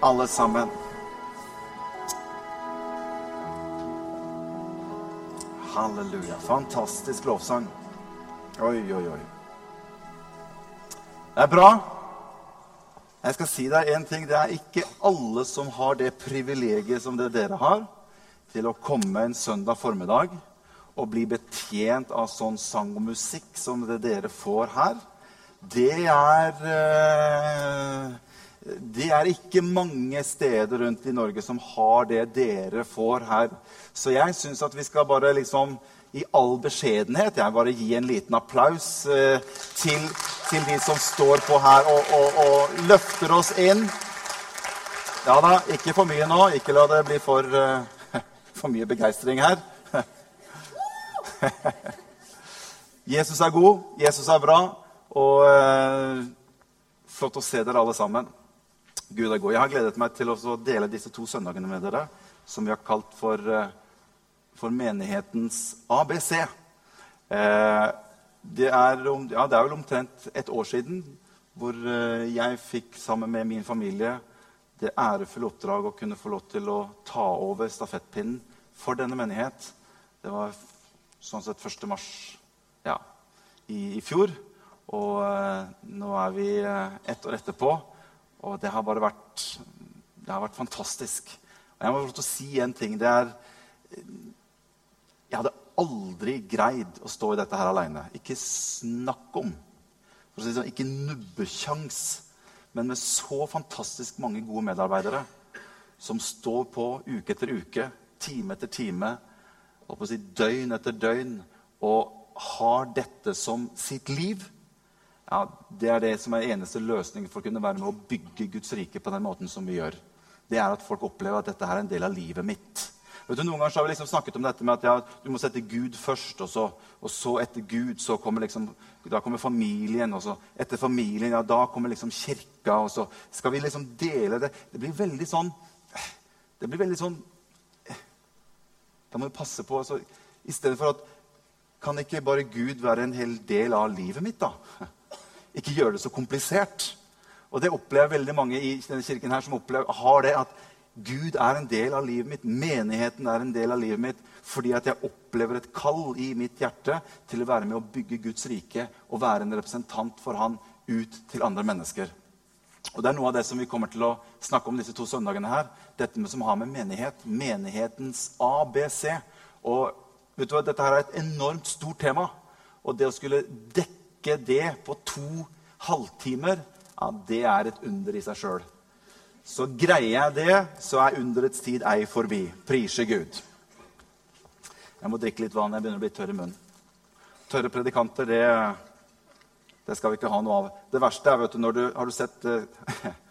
alle sammen. Halleluja. Fantastisk lovsang. Oi, oi, oi. Det er bra. Jeg skal si deg en ting. Det er ikke alle som har det privilegiet som det dere har, til å komme en søndag formiddag og bli betjent av sånn sang og musikk som det dere får her. Det er eh, Det er ikke mange steder rundt i Norge som har det dere får her. Så jeg syns at vi skal bare liksom i all beskjedenhet jeg bare gi en liten applaus eh, til, til, de som står på her og, og, og, løfter oss inn. Ja da, ikke for mye nå. Ikke la det bli for, uh, for mye begeistring her. Jesus er god, Jesus er bra, og uh, flott å se dere alle sammen. Gud er god. Jeg har gledet meg til å dele disse to søndagene med dere, som vi har kalt for, uh, for menighetens ABC. Uh, det, er, ja, det er vel omtrent et år siden hvor jeg fikk sammen med min familie det ærefulle oppdrag å kunne få lov til å ta over stafettpinnen for denne menighet. Det var sånn sett 1. mars ja, i, i, fjor. Og eh, nå er vi eh, ett år etterpå, og det har bare vært, har vært fantastisk. Og jeg må få si en ting. Det er Jeg hadde aldri greid å stå i dette her aleine. Ikke snakk om. For å si sånn, ikke nubbekjangs. Men med så fantastisk mange gode medarbeidere som står på uke etter uke, time etter time, å si, døgn etter døgn og har dette som sitt liv, ja, det er det som er eneste løsningen for å kunne være med å bygge Guds rike på den måten som vi gjør. Det er at folk opplever at dette er en del av livet mitt. Vet du, Noen ganger har vi liksom snakket om dette med at ja, du må sette Gud først. Og så, og så etter Gud så kommer liksom, da kommer familien. Og så etter familien, ja, da kommer liksom kirka. Og så skal vi liksom dele det. Det blir veldig sånn det blir veldig sånn da må vi passe på. Altså, I stedet for at Kan ikke bare Gud være en hel del av livet mitt, da? Ikke gjør det så komplisert. Og det opplever veldig mange i denne kirken her som opplever, har det at Gud er en del av livet mitt. Menigheten er en del av livet mitt fordi at jeg opplever et kall i mitt hjerte til å være med å bygge Guds rike og være en representant for Han ut til andre mennesker. Og Det er noe av det som vi kommer til å snakke om disse to søndagene. her, Dette med, som har med menighet, menighetens ABC. Og vet du hva, Dette her er et enormt stort tema. Og det å skulle dekke det på to halvtimer, ja, det er et under i seg sjøl. Så greier jeg det, så er underets tid ei forbi. Prise Gud. Jeg må drikke litt vann. Jeg begynner å bli tørr i munnen. Tørre predikanter, det det skal vi ikke ha noe av. Det verste er vet du, når du, Har du sett, uh,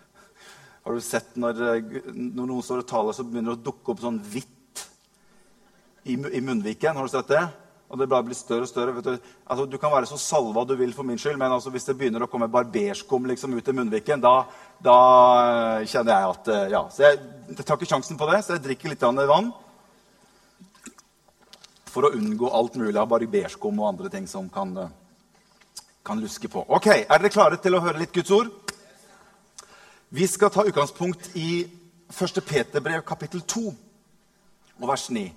har du sett når, uh, når, noen står og taler, så begynner det å dukke opp sånn hvitt i, i, munnviken? Har du sett det? Og det bare blir større og større. Du. Altså, du. kan være så salva du vil for min skyld, men altså, hvis det begynner å komme barberskum liksom, ut i munnviken, da, da uh, kjenner jeg at Ja. Så jeg, jeg, tar ikke sjansen på det, så jeg drikker litt vann. For å unngå alt mulig av barberskum og andre ting som kan kan luske på. Ok, Er dere klare til å høre litt Guds ord? Vi skal ta utgangspunkt i 1. Peterbrev kapittel 2 og vers 9.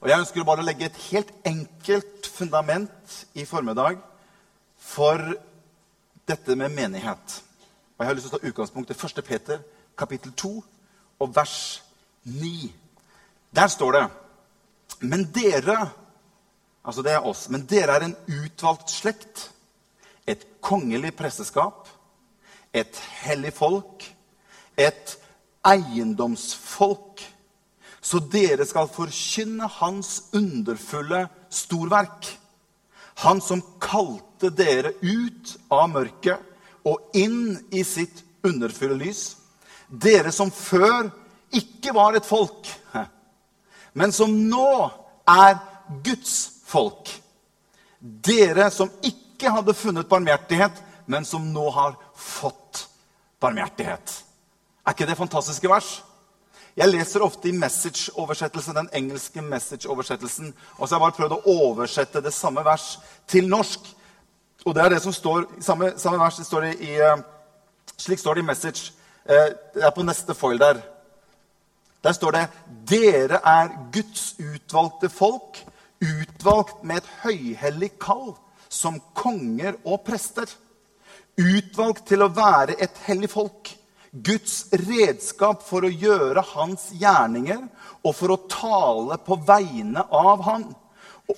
Og Jeg ønsker bare å legge et helt enkelt fundament i formiddag for dette med menighet. Og Jeg har lyst til å ta utgangspunkt i 1. Peter kapittel 2 og vers 9. Der står det Men dere Altså det er oss. Men dere er en utvalgt slekt et kongelig presteskap, et hellig folk, et eiendomsfolk, så dere skal forkynne hans underfulle storverk. Han som kalte dere ut av mørket og inn i sitt underfulle lys. Dere som før ikke var et folk, men som nå er Guds folk. Dere som ikke hadde funnet barmhjertighet, men som nå har fått barmhjertighet. Er ikke det fantastiske vers? Jeg leser ofte i Message-oversettelsen, den engelske Message-oversettelsen. Og så har jeg bare prøvd å oversette det samme vers til norsk. Og det er det som står samme, samme vers. Det står i, eh, slik står det i Message. Eh, det er på neste foil der. Der står det 'Dere er Guds utvalgte folk', utvalgt med et høyhellig kall, som konger og prester. Utvalgt til å være et hellig folk. Guds redskap for å gjøre hans gjerninger og for å tale på vegne av han.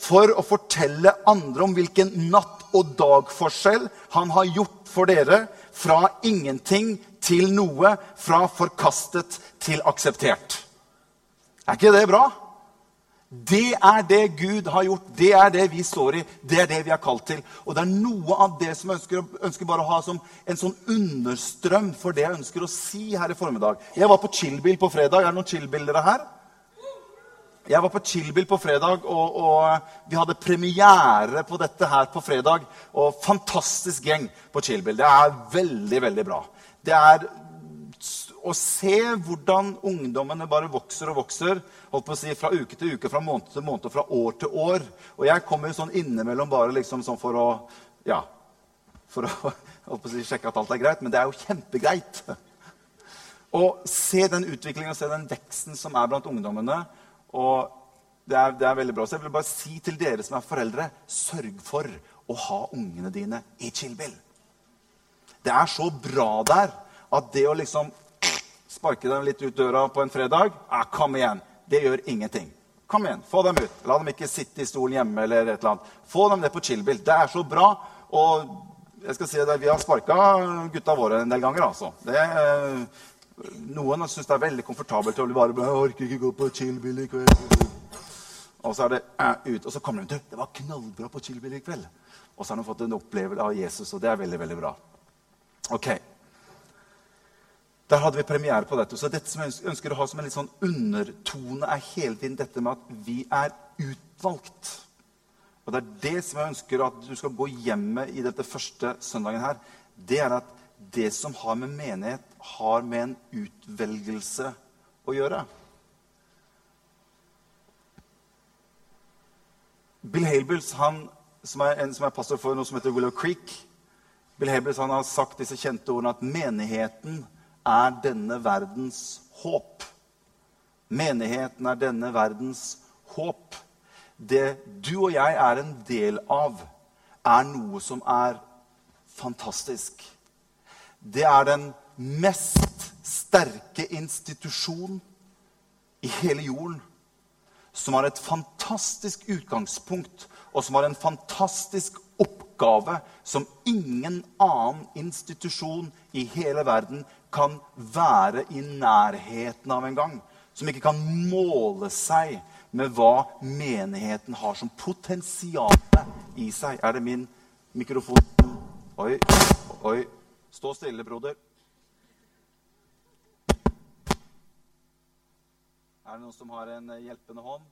For å fortelle andre om hvilken natt- og dagforskjell han har gjort for dere. Fra ingenting til noe. Fra forkastet til akseptert. Er ikke det bra? Det er det Gud har gjort. Det er det vi står i. Det er det vi er kalt til. Og det er noe av det som jeg ønsker, ønsker bare å ha som en sånn understrøm for det jeg ønsker å si her i formiddag. Jeg var på chillbil på fredag. Er det noen chillbildere her? Jeg var på chillbil på fredag, og, og, vi hadde premiere på dette her på fredag. Og fantastisk gjeng på chillbil. Det er veldig, veldig bra. Det er å se hvordan ungdommene bare vokser og vokser holdt på å si, fra uke til uke, fra måned til måned og fra år til år. Og jeg kommer jo sånn innimellom bare liksom sånn for å ja, for å holdt på å si, sjekke at alt er greit. Men det er jo kjempegreit. Å se den utviklingen og se den veksten som er blant ungdommene. og det er, det er, veldig bra. Så jeg vil bare si til dere som er foreldre, sørg for å ha ungene dine i chillbil. Det er så bra der at det å liksom sparke dem litt ut døra på en fredag ah, Kom igjen. Det gjør ingenting. Kom igjen, Få dem ut. La dem ikke sitte i stolen hjemme. eller et eller annet. Få dem ned på chillbill. Det er så bra. Og jeg skal si det, vi har sparka gutta våre en del ganger. altså. Det, eh, noen syns det er veldig komfortabelt å bare jeg orker ikke gå på chillbill i kveld. Og så er det uh, ut. Og så kommer de til det var knallbra på chillbill i kveld. Og så har de fått en opplevelse av Jesus, og det er veldig, veldig bra. Ok. Der hadde vi premiere på dette. Så dette som jeg ønsker å ha som en litt sånn undertone, er hele tiden dette med at vi er utvalgt. Og det er det som jeg ønsker at du skal gå hjem med i dette første søndagen her. Det er at det som har med menighet, har med en utvelgelse å gjøre. Bill Halebills, han, som er en som er pastor for noe som heter Willow Creek Bill Halebills, han har sagt disse kjente ordene at menigheten er denne verdens håp. Menigheten er denne verdens håp. Det du og jeg er en del av, er noe som er fantastisk. Det er den mest sterke institusjon i hele jorden som har et fantastisk utgangspunkt, og som har en fantastisk oppgave som ingen annen institusjon i hele verden kan være i nærheten av en gang. Som ikke kan måle seg med hva menigheten har som potensial i seg. Er det min mikrofon? Oi, oi. Stå stille, broder. Er det noen som har en hjelpende hånd?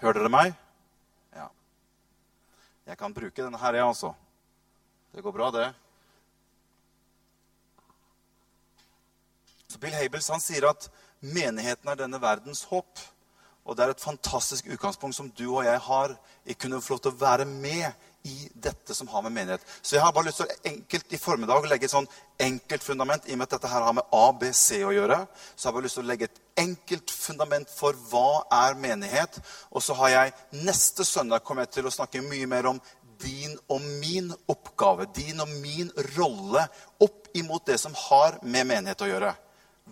Hører dere meg? Ja. Jeg kan bruke denne her, jeg ja, også. Det går bra, det. Så Bill Habels han sier at menigheten er denne verdens håp. Og det er et fantastisk utgangspunkt som du og jeg har i kunne få lov til å være med i dette som har med menighet. Så jeg har bare lyst til å enkelt i formiddag legge et sånn enkelt fundament. I og med at dette her har med ABC å gjøre, så har jeg bare lyst til å legge et enkelt fundament for hva er menighet. Og så har jeg neste søndag kommer jeg til å snakke mye mer om din og min oppgave, din og min rolle opp imot det som har med menighet å gjøre.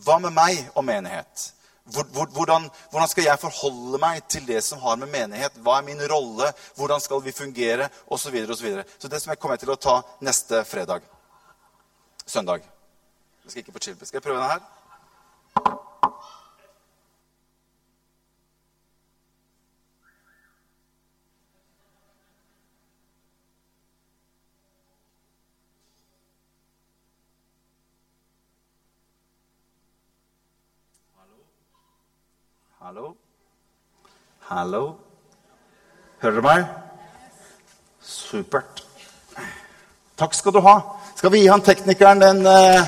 Hva med meg og menighet? Hvordan, hvordan, skal jeg forholde meg til det som har med menighet? Hva er min rolle? Hvordan skal vi fungere? Og så, videre, og så, videre. så det som jeg kommer til å ta neste fredag. Søndag. Jeg skal ikke på chill. Skal jeg prøve denne her? Hallo? Hallo? Hører dere meg? Supert. Takk skal du ha. Skal vi gi han teknikeren den uh...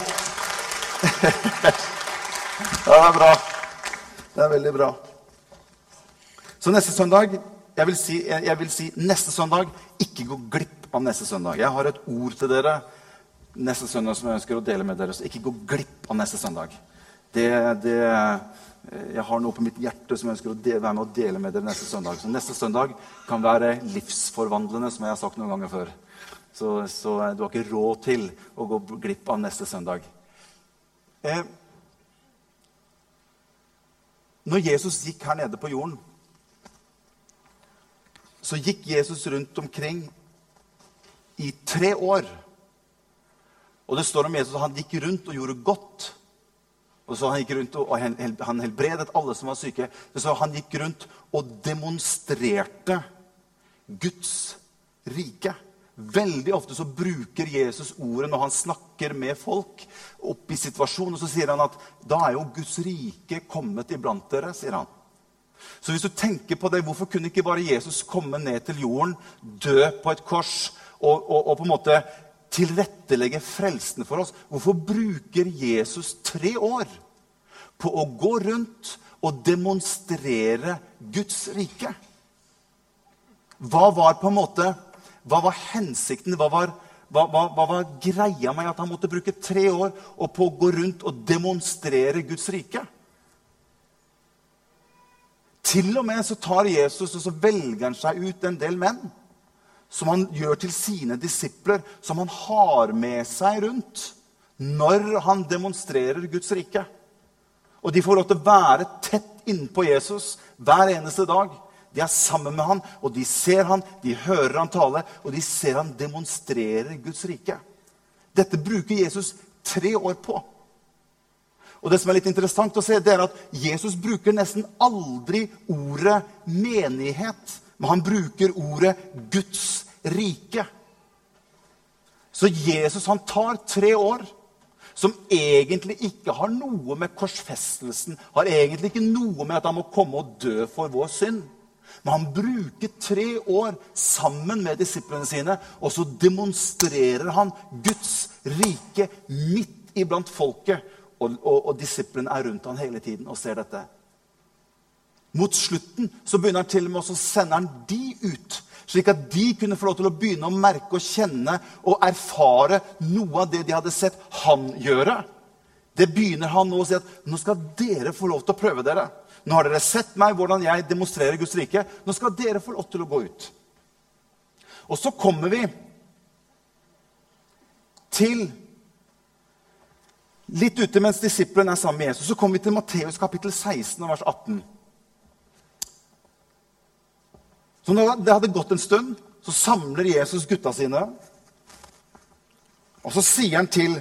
Det er bra. Det er veldig bra. Så neste søndag jeg vil, si, jeg vil si neste søndag. Ikke gå glipp av neste søndag. Jeg har et ord til dere neste søndag som jeg ønsker å dele med dere. Så ikke gå glipp av neste søndag. Det, det, jeg har noe på mitt hjerte som jeg ønsker å være med og dele med dere neste søndag. Så neste søndag kan være livsforvandlende, som jeg har sagt noen ganger før. Så, så du har ikke råd til å gå glipp av neste søndag. Eh, når Jesus gikk her nede på jorden, så gikk Jesus rundt omkring i tre år. Og det står om Jesus at han gikk rundt og gjorde godt. Og så Han gikk rundt og han helbredet alle som var syke. Så Han gikk rundt og demonstrerte Guds rike. Veldig ofte så bruker Jesus ordet når han snakker med folk opp i situasjonen. Og så sier han at da er jo Guds rike kommet iblant dere. sier han. Så hvis du tenker på det, hvorfor kunne ikke bare Jesus komme ned til jorden, dø på et kors og, og, og på en måte tilrettelegge frelsen for oss? Hvorfor bruker Jesus tre år på å gå rundt og demonstrere Guds rike? Hva var på en måte, hva var hensikten? Hva var, hva, hva, hva var greia med at han måtte bruke tre år på å gå rundt og demonstrere Guds rike? Til og med så tar Jesus og så velger han seg ut en del menn som han gjør til sine disipler, som han har med seg rundt når han demonstrerer Guds rike. Og de får lov til å være tett innpå Jesus hver eneste dag. De er sammen med han, og de ser han, de hører han tale, og de ser han demonstrerer Guds rike. Dette bruker Jesus tre år på. Og det som er litt interessant å se, det er at Jesus bruker nesten aldri ordet menighet. Men han bruker ordet Guds rike. Så Jesus han tar tre år som egentlig ikke har noe med korsfestelsen Har egentlig ikke noe med at han må komme og dø for vår synd. Men han bruker tre år sammen med disiplene sine, og så demonstrerer han Guds rike midt iblant folket. Og, og, og disiplene er rundt han hele tiden og ser dette. Mot slutten så begynner han til og med å sende de ut. Slik at de kunne få lov til å begynne å merke og kjenne og erfare noe av det de hadde sett han gjøre. Det begynner han nå å si at nå skal dere få lov til å prøve dere. Nå har dere sett meg, hvordan jeg demonstrerer Guds rike. Nå skal dere få lov til å gå ut. Og så kommer vi til Litt ute mens disiplene er sammen med Jesus, så kommer vi til Matteus kapittel 16, vers 18. Så når det hadde gått en stund, så samler Jesus gutta sine. Og så sier han til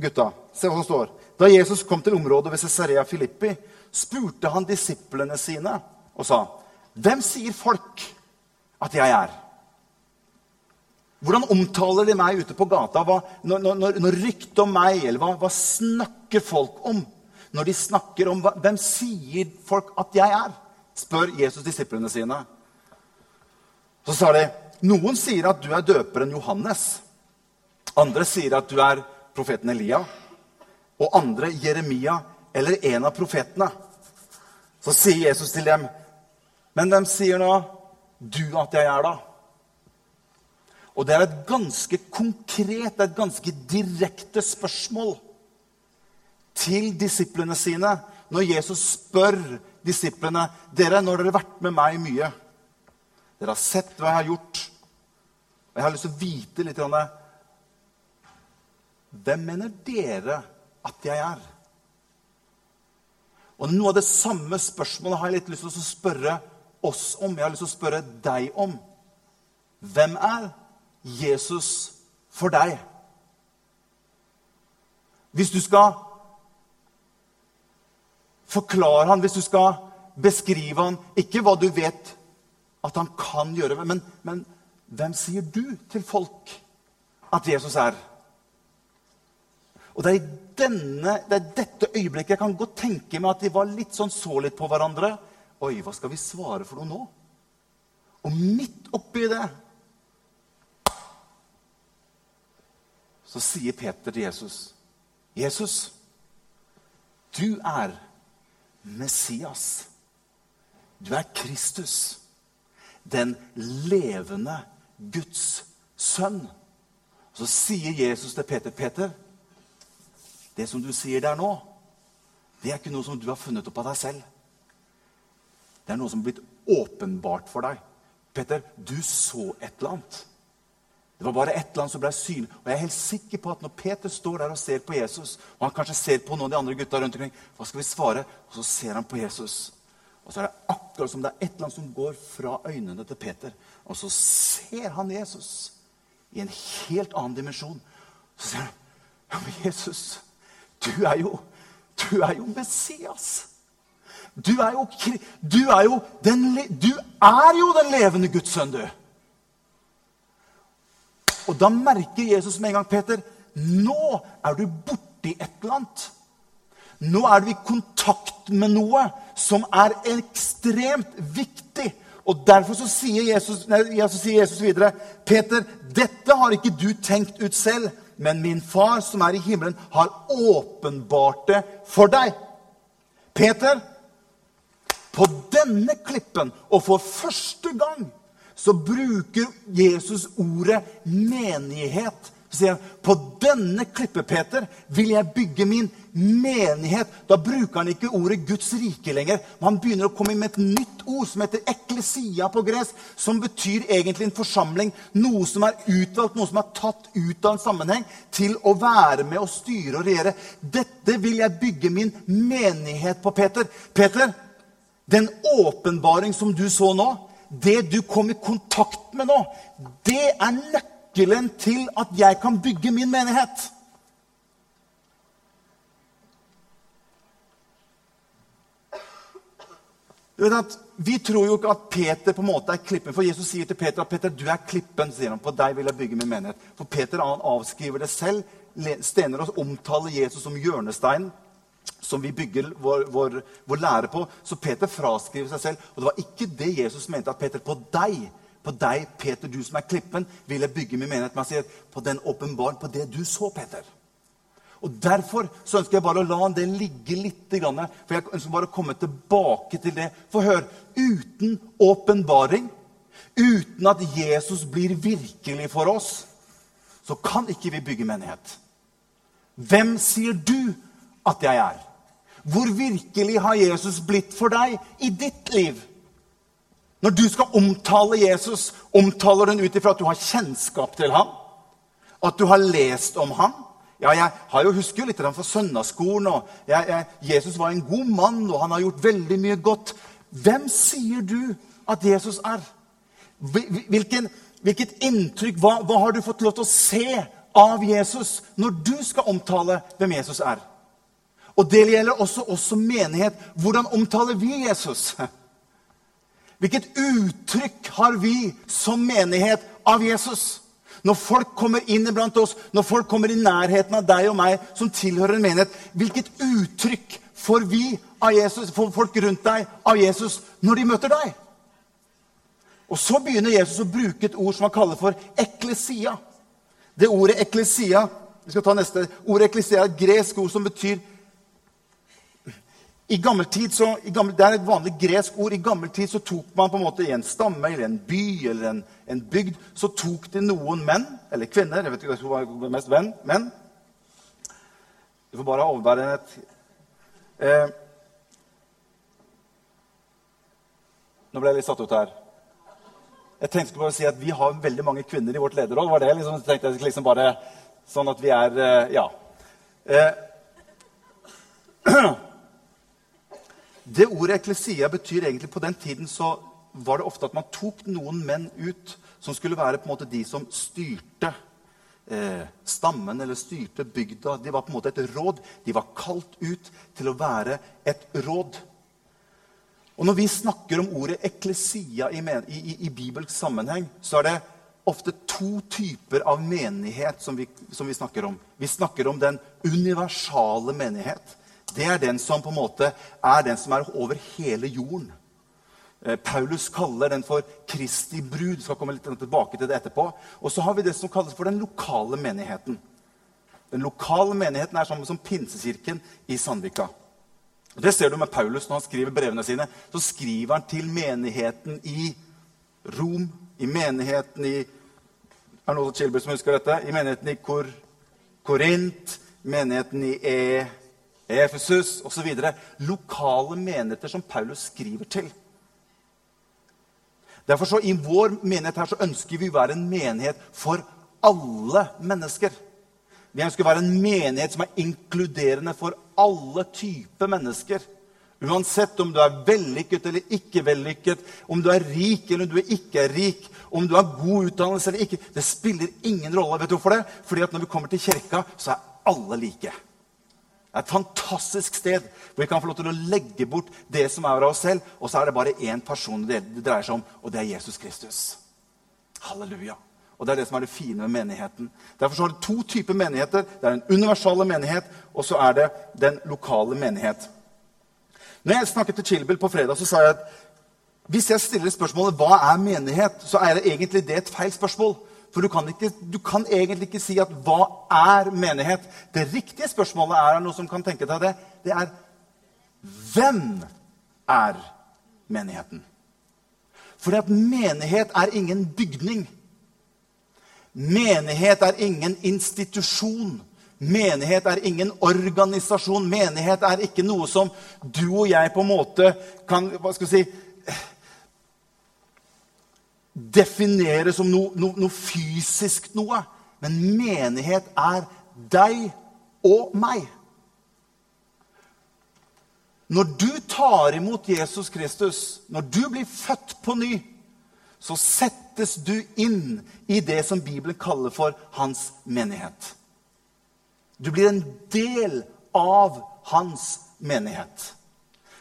gutta Se hva som står. Da Jesus kom til området ved Cesarea Filippi, spurte han disiplene sine og sa, 'Hvem sier folk at jeg er?' Hvordan omtaler de meg ute på gata? Hva, når, når, når ryktet om meg, eller hva, hva, snakker folk om? Når de snakker om hva, Hvem sier folk at jeg er? spør Jesus disiplene sine. Så sa de noen sier at du er døperen Johannes. Andre sier at du er profeten Elia. Og andre Jeremia eller en av profetene. Så sier Jesus til dem, men hvem sier nå du at jeg er, da? Og det er et ganske konkret, et ganske direkte spørsmål til disiplene sine når Jesus spør disiplene dere, dere har vært med meg mye Dere har sett hva jeg har gjort. Og jeg har lyst til å vite litt om. Hvem mener dere at jeg er? Og Noe av det samme spørsmålet har jeg litt lyst til å spørre oss om. Jeg har lyst til å spørre deg om. Hvem er Jesus for deg. Hvis du skal forklare han, hvis du skal beskrive han, ikke hva du vet at han kan gjøre, men, men hvem sier du til folk at Jesus er? Og det er i denne, det er dette øyeblikket jeg kan godt tenke meg at de var litt sånn så litt på hverandre Oi, hva skal vi svare for noe nå? Og midt oppi det så sier Peter til Jesus, 'Jesus, du er Messias. Du er Kristus, den levende Guds sønn.' Så sier Jesus til Peter, 'Peter, det som du sier der nå, det er ikke noe som du har funnet opp av deg selv.' Det er noe som er blitt åpenbart for deg. Peter, du så et eller annet. Det var bare et eller annet som ble synlig. Og jeg er helt sikker på at når Peter står der og ser på Jesus, og han kanskje ser på noen av de andre gutta rundt omkring, hva skal vi svare? Og så ser han på Jesus. Og så er det akkurat som det er et eller annet som går fra øynene til Peter. Og så ser han Jesus i en helt annen dimensjon. Så sier han, ja, men Jesus, du er jo, du er jo Messias. Du er jo, du er jo, den, du er jo den levende Guds sønn, du. Og da merker Jesus med en gang, Peter, nå er du borti et eller annet. Nå er du i kontakt med noe som er ekstremt viktig. Og Derfor så sier Jesus, nei, så sier Jesus videre, Peter, dette har ikke du tenkt ut selv, men min far som er i himmelen, har åpenbart det for deg. Peter, på denne klippen, og for første gang, så bruker Jesus ordet menighet. Så sier han, På denne klippe, Peter, vil jeg bygge min menighet. Da bruker han ikke ordet Guds rike lenger. Men han begynner å komme inn med et nytt ord som heter eklesia på gresk. Som betyr egentlig en forsamling. Noe som er utvalgt, noe som er tatt ut av en sammenheng til å være med og styre og regjere. Dette vil jeg bygge min menighet på, Peter. Peter, den åpenbaring som du så nå, det du kom i kontakt med nå, det er nøkkelen til at jeg kan bygge min menighet. Du vet at Vi tror jo ikke at Peter på en måte er klippen. For Jesus sier til Peter at Peter, du er klippen. sier han, På deg vil jeg bygge min menighet. For Peter han avskriver det selv. Stener oss omtaler Jesus som hjørnesteinen som vi bygger vår, vår, vår, lære på. Så Peter fraskriver seg selv. Og det var ikke det Jesus mente at Peter på deg, på deg, Peter, du som er klippen, vil jeg bygge min menighet. Men han sier på den åpenbaren, på det du så, Peter. Og Derfor så ønsker jeg bare å la det ligge litt. For jeg ønsker bare å komme tilbake til det. For hør, uten åpenbaring, uten at Jesus blir virkelig for oss, så kan ikke vi bygge menighet. Hvem sier du at jeg er? Hvor virkelig har Jesus blitt for deg i ditt liv? Når du skal omtale Jesus, omtaler du ut ifra at du har kjennskap til ham? At du har lest om ham? Ja, jeg jo husker jo litt fra søndagsskolen. og jeg, jeg, Jesus var en god mann, og han har gjort veldig mye godt. Hvem sier du at Jesus er? Hvilken, hvilket inntrykk, hva, hva har du fått lov til å se av Jesus når du skal omtale hvem Jesus er? Og det gjelder også oss som menighet. Hvordan omtaler vi Jesus? Hvilket uttrykk har vi som menighet av Jesus? Når folk kommer inn iblant oss, når folk kommer i nærheten av deg og meg som tilhører en menighet, hvilket uttrykk får vi av Jesus, får folk rundt deg av Jesus når de møter deg? Og så begynner Jesus å bruke et ord som han kaller for eklesia. Det ordet eklesia vi skal ta neste, ordet eklesia er et gresk ord som betyr i gammel tid så, i gammel, Det er et vanlig gresk ord. I gammel tid så tok man på en måte i en stamme eller en by eller en, en bygd så tok de noen menn eller kvinner jeg vet ikke hva som var mest venn, menn. Du får bare overbære et eh, Nå ble jeg litt satt ut her. Jeg tenkte bare å si at Vi har veldig mange kvinner i vårt lederråd. var det liksom, tenkte jeg liksom bare Sånn at vi er eh, Ja. Eh, Det ordet eklesia betyr egentlig På den tiden så var det ofte at man tok noen menn ut som skulle være på en måte de som styrte eh, stammen eller styrte bygda. De var på en måte et råd. De var kalt ut til å være et råd. Og Når vi snakker om ordet eklesia i, i, i bibelsk sammenheng, så er det ofte to typer av menighet som vi, som vi snakker om. Vi snakker om den universale menighet det er den som på en måte er den som er over hele jorden. Eh, Paulus kaller den for Kristi brud. skal komme litt tilbake til det etterpå. Og så har vi det som kalles for den lokale menigheten. Den lokale menigheten er sammen som Pinsekirken i Sandvika. Og Det ser du med Paulus når han skriver brevene sine. Så skriver han til menigheten i Rom, i menigheten i Er det noen som husker dette? I menigheten i Kor, Korint, menigheten i e, Efesus osv. Lokale menigheter som Paulus skriver til. Derfor så I vår menighet her så ønsker vi å være en menighet for alle mennesker. Vi ønsker å være en menighet som er inkluderende for alle typer mennesker. Uansett om du er vellykket eller ikke vellykket, om du er rik eller du ikke er rik, om du har god utdannelse eller ikke Det spiller ingen rolle. Vet du hvorfor det? Fordi at når vi kommer til kirka, så er alle like. Et fantastisk sted hvor vi kan få lov til å legge bort det som er av oss selv, og så er det bare én person det dreier seg om, og det er Jesus Kristus. Halleluja. Og Det er det som er det fine med menigheten. Derfor så har det to typer menigheter. Det er den universale menighet, og så er det den lokale menighet. Når jeg snakket til Chilbel på fredag, så sa jeg at hvis jeg stiller spørsmålet hva er menighet, så er det egentlig det et feil spørsmål. For du kan, ikke, du kan, egentlig ikke si at 'hva er menighet'? Det riktige spørsmålet er noe som kan tenke deg det. Det er 'hvem er menigheten'? Fordi at menighet er ingen bygning. Menighet er ingen institusjon. Menighet er ingen organisasjon. Menighet er ikke noe som du og jeg på en måte kan hva skal vi si, definere som noe, noe, noe fysisk noe. Men menighet er deg og meg. Når du tar imot Jesus Kristus, når du blir født på ny, så settes du inn i det som Bibelen kaller for hans menighet. Du blir en del av hans menighet.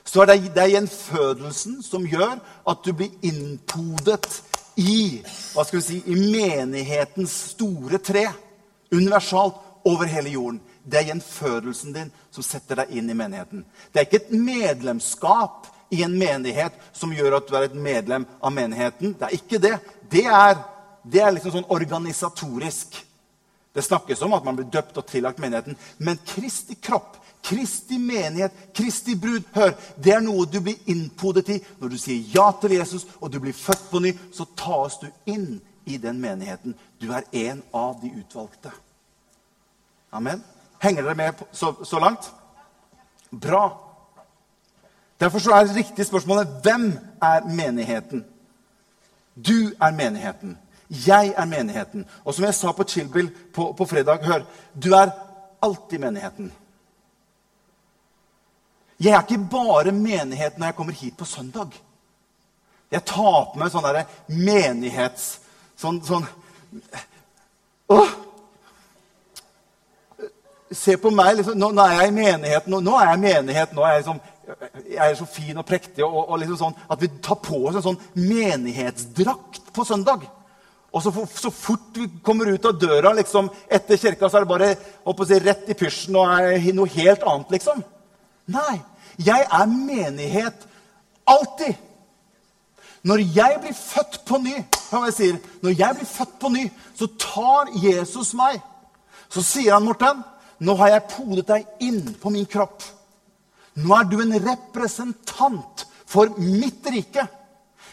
Så er det, det er gjenfødelsen som gjør at du blir innpodet i, hva skal vi si, i menighetens store tre. Universalt over hele jorden. Det er gjenfødelsen din som setter deg inn i menigheten. Det er ikke et medlemskap i en menighet som gjør at du er et medlem av menigheten. Det er ikke det. Det er, det er liksom sånn organisatorisk. Det snakkes om at man blir døpt og tillagt menigheten. Men Kristi kropp Kristi menighet, Kristi brud. Hør, det er noe du blir innpodet i. Når du sier ja til Jesus og du blir født på ny, så tas du inn i den menigheten. Du er en av de utvalgte. Amen. Henger dere med så, så langt? Bra. Derfor så er det riktige spørsmålet hvem er menigheten? Du er menigheten. Jeg er menigheten. Og som jeg sa på Chillbill på, på fredag, hør, du er alltid menigheten. Jeg er ikke bare menighet når jeg kommer hit på søndag. Jeg tar på meg sånn derre menighets... Sånn, sånn Åh! Se på meg. Liksom, nå, nå, er jeg i menighet. Nå, nå, er jeg i menighet. Nå er jeg, liksom, jeg er så fin og prektig. Og, og liksom sånn, at vi tar på oss en sånn menighetsdrakt på søndag. Og så, så, fort vi kommer ut av døra liksom, etter kirka, så er det bare si, rett i pysjen og noe helt annet, liksom. Nei. Jeg er menighet alltid. Når jeg blir født på ny, hør hva jeg sier, når jeg blir født på ny, så tar Jesus meg. Så sier han, Morten, nå har jeg podet deg inn på min kropp. Nå er du en representant for mitt rike.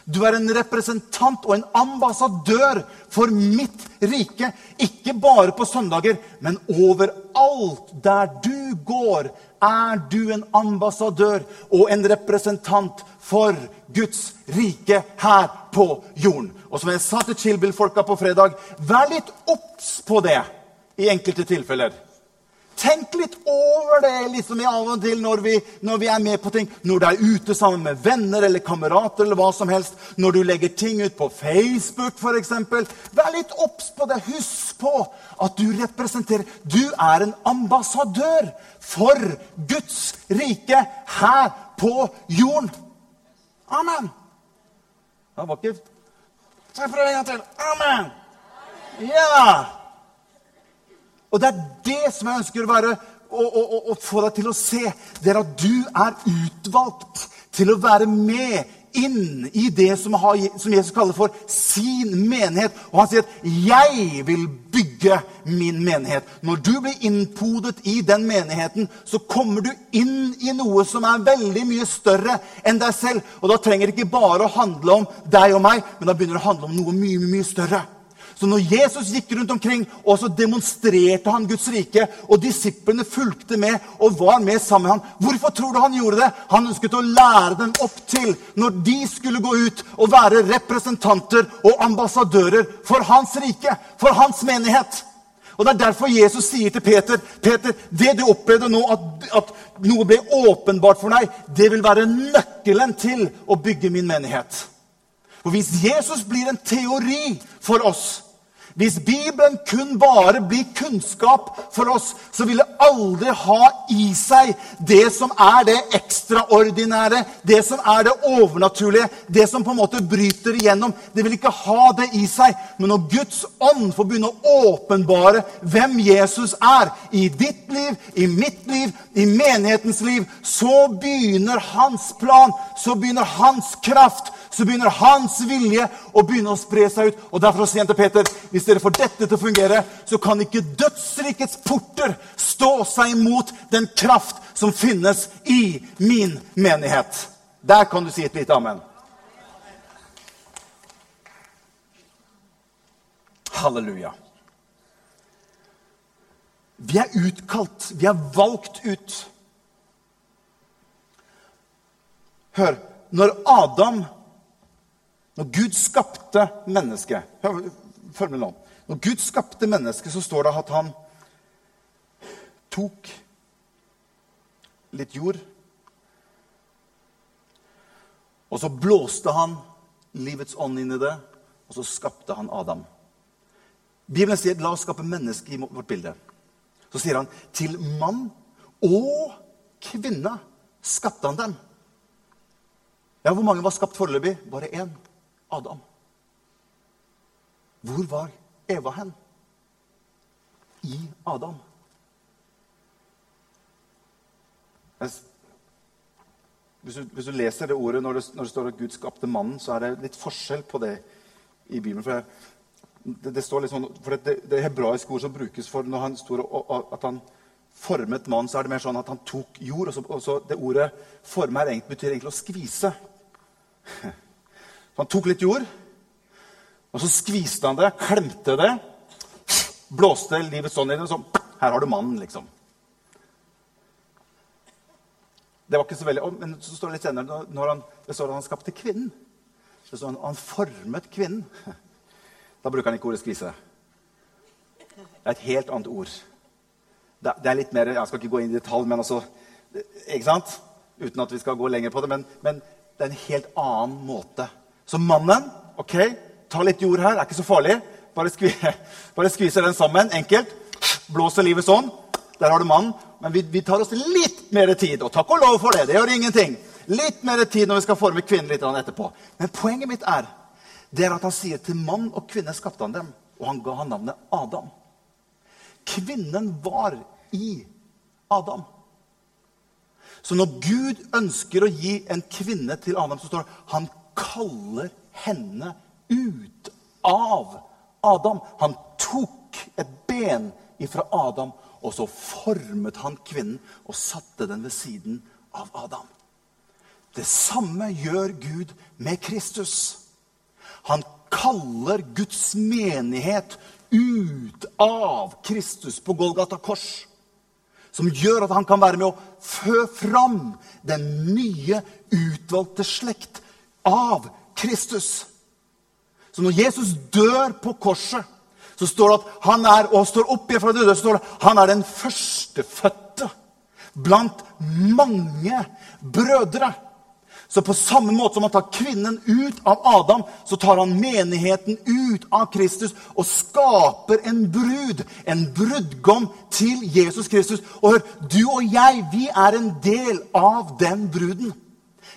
Du er en representant og en ambassadør for mitt rike. Ikke bare på søndager, men overalt der du går, er du en ambassadør og en representant for Guds rike her på jorden. Og som jeg sa til Chillbill-folka på fredag, vær litt obs på det i enkelte tilfeller. Tenk litt over det liksom i av og til når vi, når vi, er med på ting. Når du er ute sammen med venner eller kamerater eller hva som helst. Når du legger ting ut på Facebook f.eks. Vær litt obs på det. Husk på at du representerer Du er en ambassadør for Guds rike her på jorden. Amen. Det var ikke Se for en gang til. Amen. Ja! Og det er det som jeg ønsker å, være, å, å, å få deg til å se. Det er at du er utvalgt til å være med inn i det som, har, som, Jesus kaller for sin menighet. Og han sier at 'jeg vil bygge min menighet'. Når du blir innpodet i den menigheten, så kommer du inn i noe som er veldig mye større enn deg selv. Og da trenger det ikke bare å handle om deg og meg, men da begynner det å handle om noe mye, mye, større. Så når Jesus gikk rundt omkring, og så demonstrerte han Guds rike, og disiplene fulgte med og var med sammen med ham, hvorfor tror du han gjorde det? Han ønsket å lære dem opp til, når de skulle gå ut og være representanter og ambassadører for hans rike, for hans menighet. Og Det er derfor Jesus sier til Peter Peter, det du opplevde nå, at, at noe ble åpenbart for deg, det vil være nøkkelen til å bygge min menighet. For hvis Jesus blir en teori for oss, hvis Bibelen kun bare blir kunnskap for oss, så vil det aldri ha i seg det som er det ekstraordinære, det som er det overnaturlige, det som på en måte bryter igjennom. Det vil ikke ha det i seg. Men når Guds ånd får begynne å åpenbare hvem Jesus er i ditt liv, i mitt liv, i menighetens liv, så begynner hans plan, så begynner hans kraft, så begynner hans vilje å begynne å spre seg ut. Og Derfor sier han til Peter hvis dere får dette til å fungere, så kan ikke dødsrikets porter stå seg imot den kraft som finnes i min menighet. Der kan du si et lite amen. Halleluja. Vi er utkalt. Vi er valgt ut. Hør. Når Adam når Gud skapte mennesket Følg med nå. Når Gud skapte mennesket, så står det at han tok litt jord. Og så blåste han livets ånd inn i det, og så skapte han Adam. Bibelen sier 'la oss skape mennesket i vårt bilde'. Så sier han 'til mann og kvinne skapte han dem'. Ja, Hvor mange var skapt foreløpig? Bare én. Adam. Hvor var Eva hen? I Adam. Hvis du, hvis du leser det ordet når det, når det, står at Gud skapte mannen, så er det litt forskjell på det i Bibelen. For det, det står litt sånn, for det, det hebraiske ord som brukes for når han står og, at han formet mannen, så er det mer sånn at han tok jord. Og så, og så det ordet 'forme' betyr egentlig å skvise. Han tok litt jord, og så skviste han det, klemte det, blåste livet sånn i det, og så Her har du mannen, liksom. Det var ikke så veldig, Men så står det litt senere når han, det står at han skapte kvinnen. Det står at han formet kvinnen. Da bruker han ikke ordet 'skvise'. Det er et helt annet ord. Det, det er litt mer, Jeg skal ikke gå inn i detalj, men altså Ikke sant? Uten at vi skal gå lenger på det. Men, men det er en helt annen måte så mannen ok, ta litt jord her, er ikke så farlig. Bare, skvi, bare skviser den sammen. Enkelt. Blåser livet sånn. Der har du mannen. Men vi, vi, tar oss litt mer tid. Og takk og lov for det. Det gjør ingenting. Litt mer tid når vi skal forme kvinnen litt etterpå. Men poenget mitt er det er at han sier til mann og kvinne skapte han dem. Og han ga han navnet Adam. Kvinnen var i Adam. Så når Gud ønsker å gi en kvinne til Adam, så står det han kaller henne ut av Adam. Han tok et ben ifra Adam, og så formet han kvinnen og satte den ved siden av Adam. Det samme gjør Gud med Kristus. Han kaller Guds menighet ut av Kristus på Golgata kors. Som gjør at han kan være med å fø fram den nye, utvalgte slekt av Kristus. Så når Jesus dør på korset, så står det at han er og står opp igjen fra døde, så står det han er den førstefødte blant mange brødre. Så på samme måte som han tar kvinnen ut av Adam, så tar han menigheten ut av Kristus og skaper en brud, en brudgom til Jesus Kristus. Og hør, du og jeg, vi er en del av den bruden.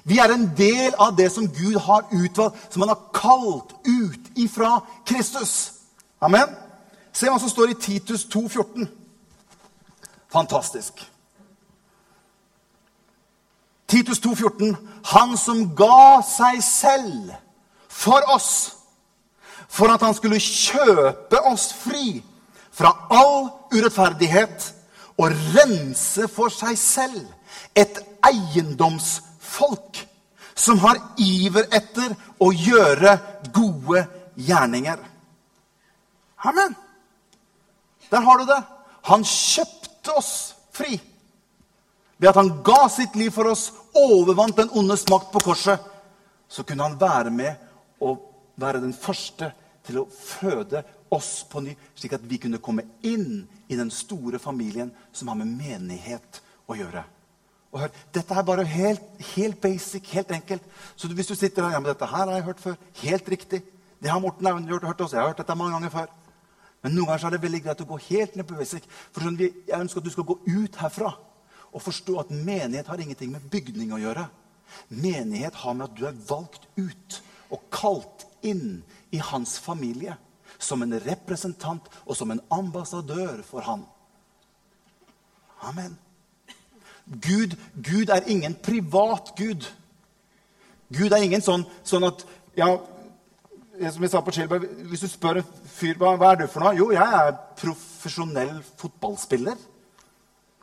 Vi er en del av det som Gud har utvalgt, som han har kalt ut ifra Kristus. Amen. Se hva som står i Titus 2, 14. Fantastisk. Titus 2,14.: Han som ga seg selv for oss, for at han skulle kjøpe oss fri fra all urettferdighet og rense for seg selv et eiendomsfolk som har iver etter å gjøre gode gjerninger. Amen. Der har du det. Han kjøpte oss fri. Ved at han ga sitt liv for oss, overvant den ondes makt på korset, så kunne han være med og være den første til å føde oss på ny, slik at vi kunne komme inn i den store familien som har med menighet å gjøre. Og hør, Dette er bare helt, helt basic, helt enkelt. Så hvis du sitter her ja, men dette her har jeg hørt før, helt riktig. Det har Morten Aune hørt, hørt også. Jeg har hørt dette mange ganger før. Men noen ganger er det veldig greit å gå helt ned på basic. For sånn, Jeg ønsker at du skal gå ut herfra og forstå at menighet har ingenting med bygning å gjøre. Menighet har med at du er valgt ut og kalt inn i hans familie som en representant og som en ambassadør for han. Amen. Gud, Gud er ingen privat Gud. Gud er ingen sånn, sånn at ja, som jeg sa på Chilberg, Hvis du spør en fyr hva, hva er du for noe Jo, jeg er profesjonell fotballspiller.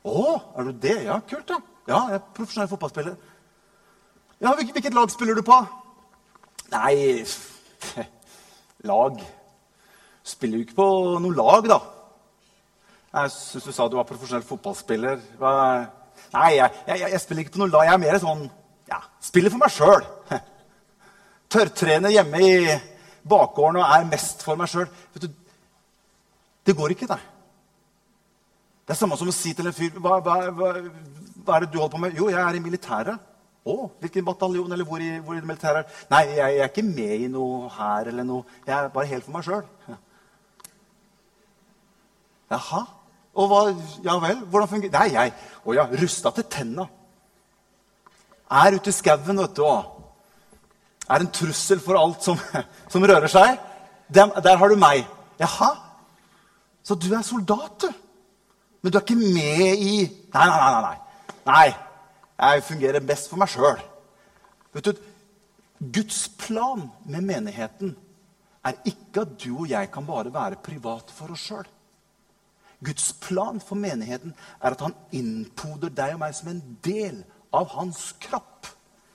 Å, er du det? Ja, kult, da. Ja, jeg er profesjonell fotballspiller. Ja, Hvilket lag spiller du på? Nei Lag Spiller jo ikke på noe lag, da. Jeg syns du sa du var profesjonell fotballspiller. Hva? Nei, jeg, jeg, jeg, spiller ikke på noe lag. Jeg er mer sånn ja, Spiller for meg sjøl. Tørrtrener hjemme i bakgården og er mest for meg sjøl. Det går ikke, det. Det er samme som å si til en fyr hva, hva, hva, hva, er det du holder på med? Jo, jeg er i militæret. Å, hvilken bataljon? Eller hvor i, hvor i det militære? Nei, jeg, jeg, er ikke med i noe her eller noe. Jeg er bare helt for meg sjøl. Jaha. Og hva Ja vel? Hvordan fungerer Det er jeg Å ja, rusta til tenna. Er ute i skauen, vet du. Og er en trussel for alt som, som rører seg. Der, der har du meg. Jaha. Så du er soldat, du. Men du er ikke med i Nei, nei, nei. nei. nei jeg fungerer best for meg sjøl. Guds plan med menigheten er ikke at du og jeg kan bare være private for oss sjøl. Guds plan for menigheten er at han innpoder deg og meg som en del av hans kropp.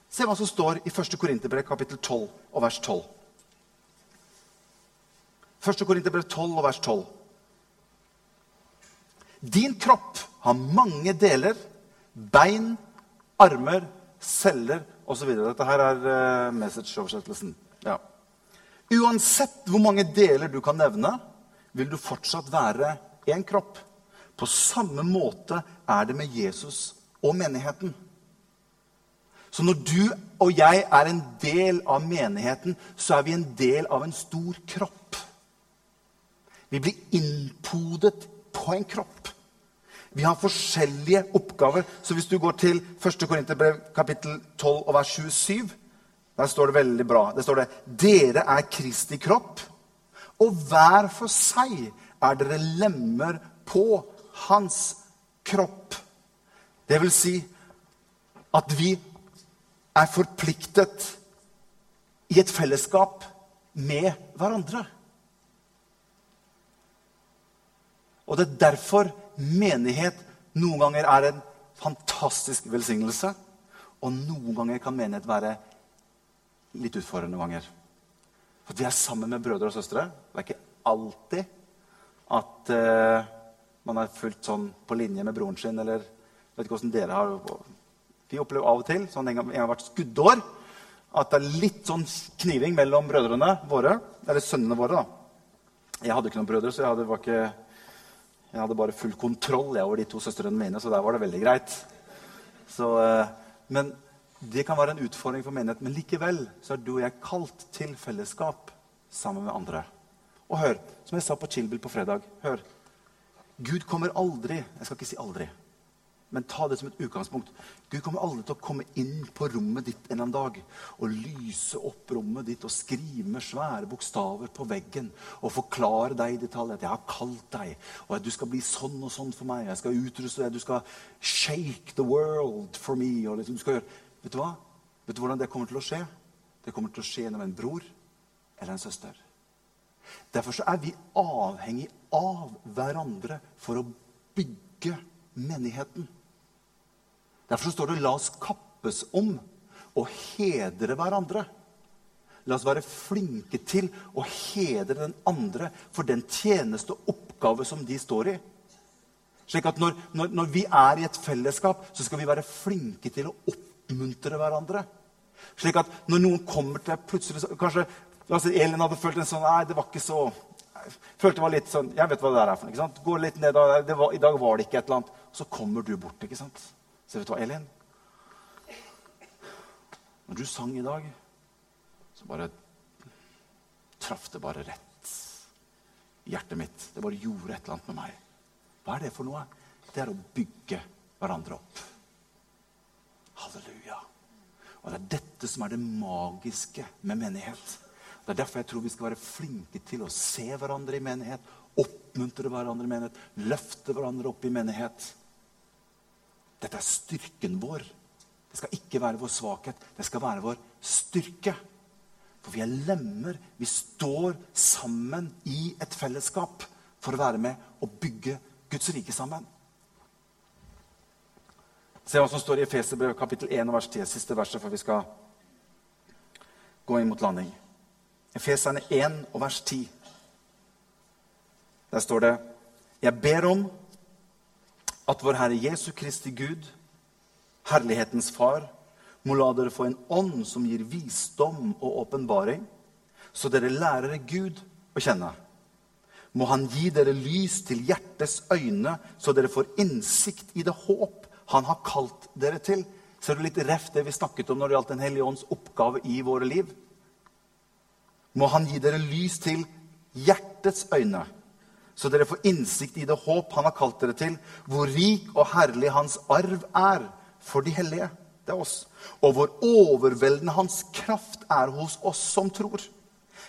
Se hva som står i 1. Korinterbrev kapittel 12 og vers 12. 1. Korinterbrev 12 og vers 12. Din kropp har mange deler. Bein, armer, celler osv. Dette her er uh, message-oversettelsen. Ja. Uansett hvor mange deler du kan nevne, vil du fortsatt være én kropp. På samme måte er det med Jesus og menigheten. Så når du og jeg er en del av menigheten, så er vi en del av en stor kropp. Vi blir innpodet på en kropp. Vi har forskjellige oppgaver. Så hvis du går til 1. Korinterbrev kapittel 12 og vers 27, der står det veldig bra. Det står det Dere er Kristi kropp, og hver for seg er dere lemmer på hans kropp. Det vil si at vi er forpliktet i et fellesskap med hverandre. Og det er derfor menighet noen ganger er en fantastisk velsignelse. Og noen ganger kan menighet være litt utfordrende ganger. For vi er sammen med brødre og søstre. Det er ikke alltid at eh, man er fullt sånn på linje med broren sin. eller jeg vet ikke hvordan dere har Vi opplever av og til, sånn en gang, en gang hvert skuddår, at det er litt sånn kniving mellom brødrene våre. Eller sønnene våre, da. Jeg hadde ikke noen brødre, så jeg hadde, ikke jeg hadde bare full kontroll over de to søstrene mine, så der var det veldig greit. Så, eh, men det kan være en utfordring for menigheten. Men likevel så er du og jeg kalt til fellesskap sammen med andre. Og hør, som jeg sa på Chillbill på fredag hør, Gud kommer aldri Jeg skal ikke si aldri. Men ta det som et utgangspunkt. Gud kommer aldri til å komme inn på rommet ditt en eller annen dag og lyse opp rommet ditt og skrive med svære bokstaver på veggen og forklare deg i detalj at 'jeg har kalt deg', og at du skal bli sånn og sånn for meg. Jeg skal utruste deg. Du skal shake the world for me. og liksom, du skal gjøre vet du hva? Vet du hvordan det kommer til å skje? Det kommer til å skje gjennom en bror eller en søster. Derfor er vi avhengig av hverandre for å bygge menigheten. Derfor står det 'la oss kappes om å hedre hverandre'. La oss være flinke til å hedre den andre for den tjeneste og oppgave som de står i. Slik at når, når, når, vi er i et fellesskap, så skal vi være flinke til å oppmuntre hverandre. Slik at når noen kommer til plutselig Kanskje si Elin hadde følt en sånn Nei, det var ikke så følte det var litt sånn Jeg vet hva det der er for noe. Gå litt ned, var, I dag var det ikke et eller annet. Så kommer du bort. ikke sant? Så vet du hva, Elin? Når du sang i dag, så bare traff det bare rett i hjertet mitt. Det bare gjorde et eller annet med meg. Hva er det for noe? Det er å bygge hverandre opp. Halleluja. Og Det er dette som er det magiske med menighet. Det er derfor jeg tror vi skal være flinke til å se hverandre i menighet, oppmuntre hverandre i menighet, løfte hverandre opp i menighet. Dette er styrken vår. Det skal ikke være vår svakhet, det skal være vår styrke. For vi er lemmer. Vi står sammen i et fellesskap for å være med og bygge Guds rike sammen. Se hva som står i Efeserbrevet kapittel 1 vers 10, siste verset før vi skal gå inn mot landing. Efeserne 1 og vers 10. Der står det Jeg ber om at vår Herre Jesu Kristi Gud, Herlighetens Far, må la dere få en ånd som gir visdom og åpenbaring, så dere lærer Gud å kjenne må han gi dere lys til hjertets øyne, så dere får innsikt i det håp han har kalt dere til. Ser du litt reft det vi snakket om når det gjaldt Den hellige ånds oppgave i våre liv? Må han gi dere lys til hjertets øyne, så dere får innsikt i det håp han har kalt dere til, hvor rik og herlig hans arv er for de hellige. Det er oss. Og hvor overveldende hans kraft er hos oss som tror.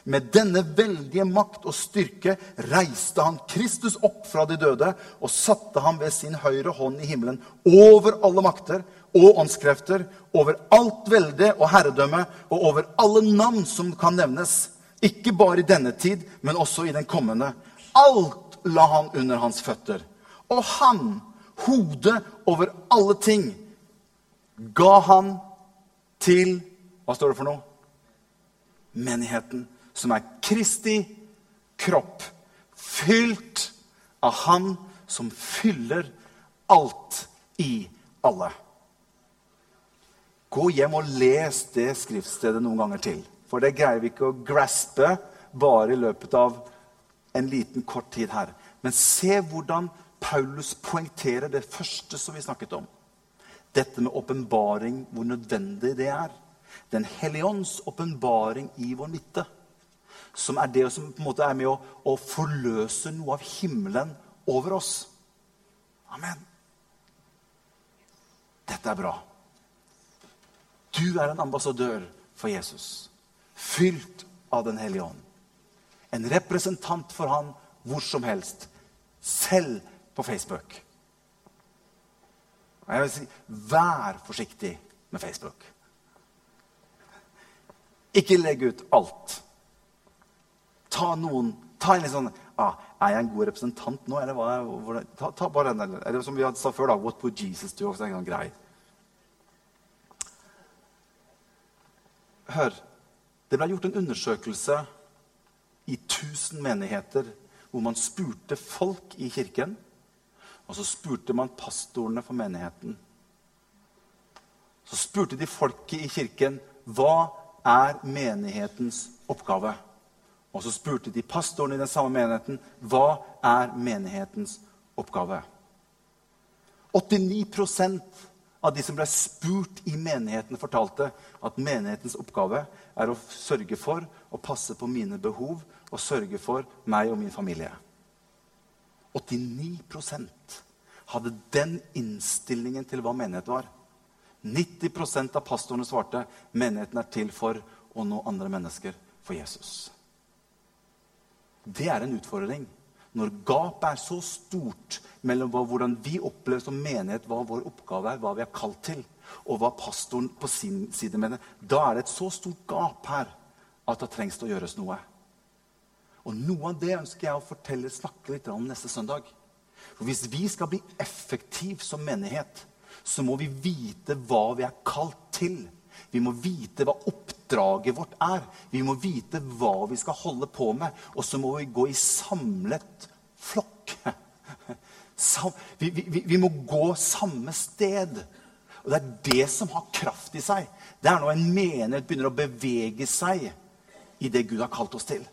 Med denne veldige makt og styrke reiste han Kristus opp fra de døde og satte ham ved sin høyre hånd i himmelen over alle makter og åndskrefter, over alt velde og herredømme og over alle navn som kan nevnes. Ikke bare i denne tid, men også i den kommende. Alt la han under hans føtter. Og han, hodet over alle ting, ga han til Hva står det for noe? Menigheten som er Kristi kropp, fylt av Han som fyller alt i alle. Gå hjem og les det skriftstedet noen ganger til. For det greier vi ikke å graspe bare i løpet av en liten, kort tid her. Men se hvordan Paulus poengterer det første som vi snakket om. Dette med åpenbaring, hvor nødvendig det er. Den hellige ånds åpenbaring i vår midte som er det som på en måte er med å, å forløse noe av himmelen over oss. Amen. Dette er bra. Du er en ambassadør for Jesus, fylt av Den hellige ånd. En representant for han hvor som helst, selv på Facebook. Og jeg vil si vær forsiktig med Facebook. Ikke legg ut alt ta noen Ta en litt sånn ah, Er jeg en god representant nå? Eller hva, hvor, ta, ta, bare en, eller, eller som vi sa før, da. What would Jesus do? Også en gang grei. Hør. Det ble gjort en undersøkelse i 1000 menigheter hvor man spurte folk i kirken. Og så spurte man pastorene for menigheten. Så spurte de folket i kirken hva er menighetens oppgave. Og så spurte de pastoren i den samme menigheten hva er menighetens oppgave. 89 av de som ble spurt i menigheten, fortalte at menighetens oppgave er å sørge for å passe på mine behov og sørge for meg og min familie. 89% hadde den innstillingen til hva menighet var. 90% av pastorene svarte menigheten er til for å nå andre mennesker for Jesus. Det er en utfordring når gapet er så stort mellom hvordan vi opplever som menighet, hva vår oppgave er, hva vi er kalt til, og hva pastoren på sin side mener, da er det et så stort gap her at det trengs å gjøres noe. Og Noe av det ønsker jeg å fortelle, snakke litt om neste søndag. For Hvis vi skal bli effektive som menighet, så må vi vite hva vi er kalt til. Vi må vite hva oppdraget vårt er. Vi må vite hva vi skal holde på med. Og så må vi gå i samlet flokk. Vi, vi, vi må gå samme sted. Og det er det som har kraft i seg. Det er når en menighet begynner å bevege seg i det Gud har kalt oss til.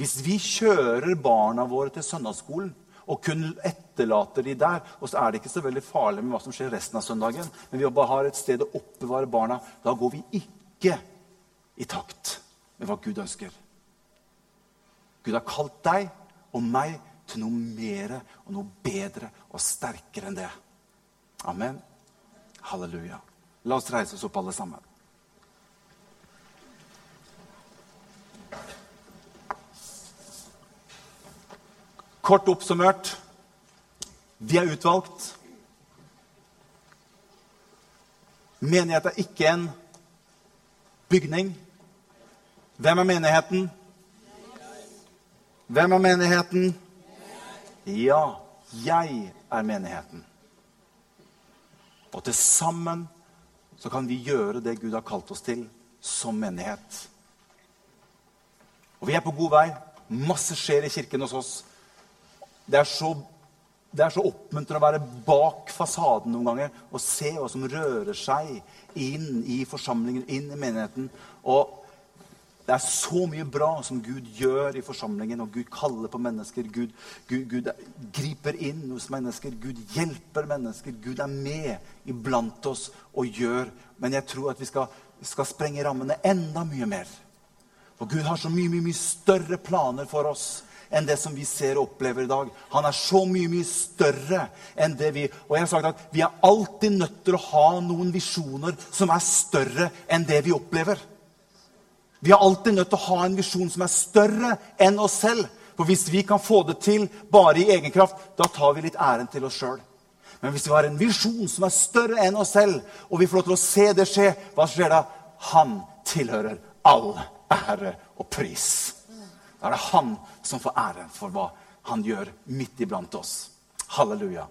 Hvis vi kjører barna våre til søndagsskolen og kun etterlater de der, og så er det ikke så veldig farlig med hva som skjer resten av søndagen, men vi bare har et sted å oppbevare barna, da går vi ikke i takt med hva Gud ønsker. Gud har kalt deg og meg til noe mer og noe bedre og sterkere enn det. Amen. Halleluja. La oss reise oss opp, alle sammen. Kort oppsummert vi er utvalgt. Menighet er ikke en bygning. Hvem er menigheten? Hvem er menigheten? Ja, jeg er menigheten. Og til sammen så kan vi gjøre det Gud har kalt oss til som menighet. Og vi er på god vei. Masse skjer i kirken hos oss. Det er så, det er så oppmuntrende å være bak fasaden noen ganger og se hva som rører seg inn i forsamlingen, inn i menigheten. Og det er så mye bra som Gud gjør i forsamlingen, og Gud kaller på mennesker. Gud, Gud, Gud, griper inn hos mennesker. Gud hjelper mennesker. Gud er med iblant oss og gjør. Men jeg tror at vi skal, skal sprenge rammene enda mye mer. For Gud har så mye, mye, mye større planer for oss enn det som vi ser og opplever i dag. Han er så mye, mye større enn det vi Og jeg har sagt at vi er alltid nødt til å ha noen visjoner som er større enn det vi opplever. Vi er alltid nødt til å ha en visjon som er større enn oss selv. For hvis vi kan få det til bare i egen kraft, da tar vi litt æren til oss sjøl. Men hvis vi har en visjon som er større enn oss selv, og vi får lov til å se det skje, hva skjer da? Han tilhører all ære og pris. Da er det han som får æren for hva han gjør midt iblant oss. Halleluja.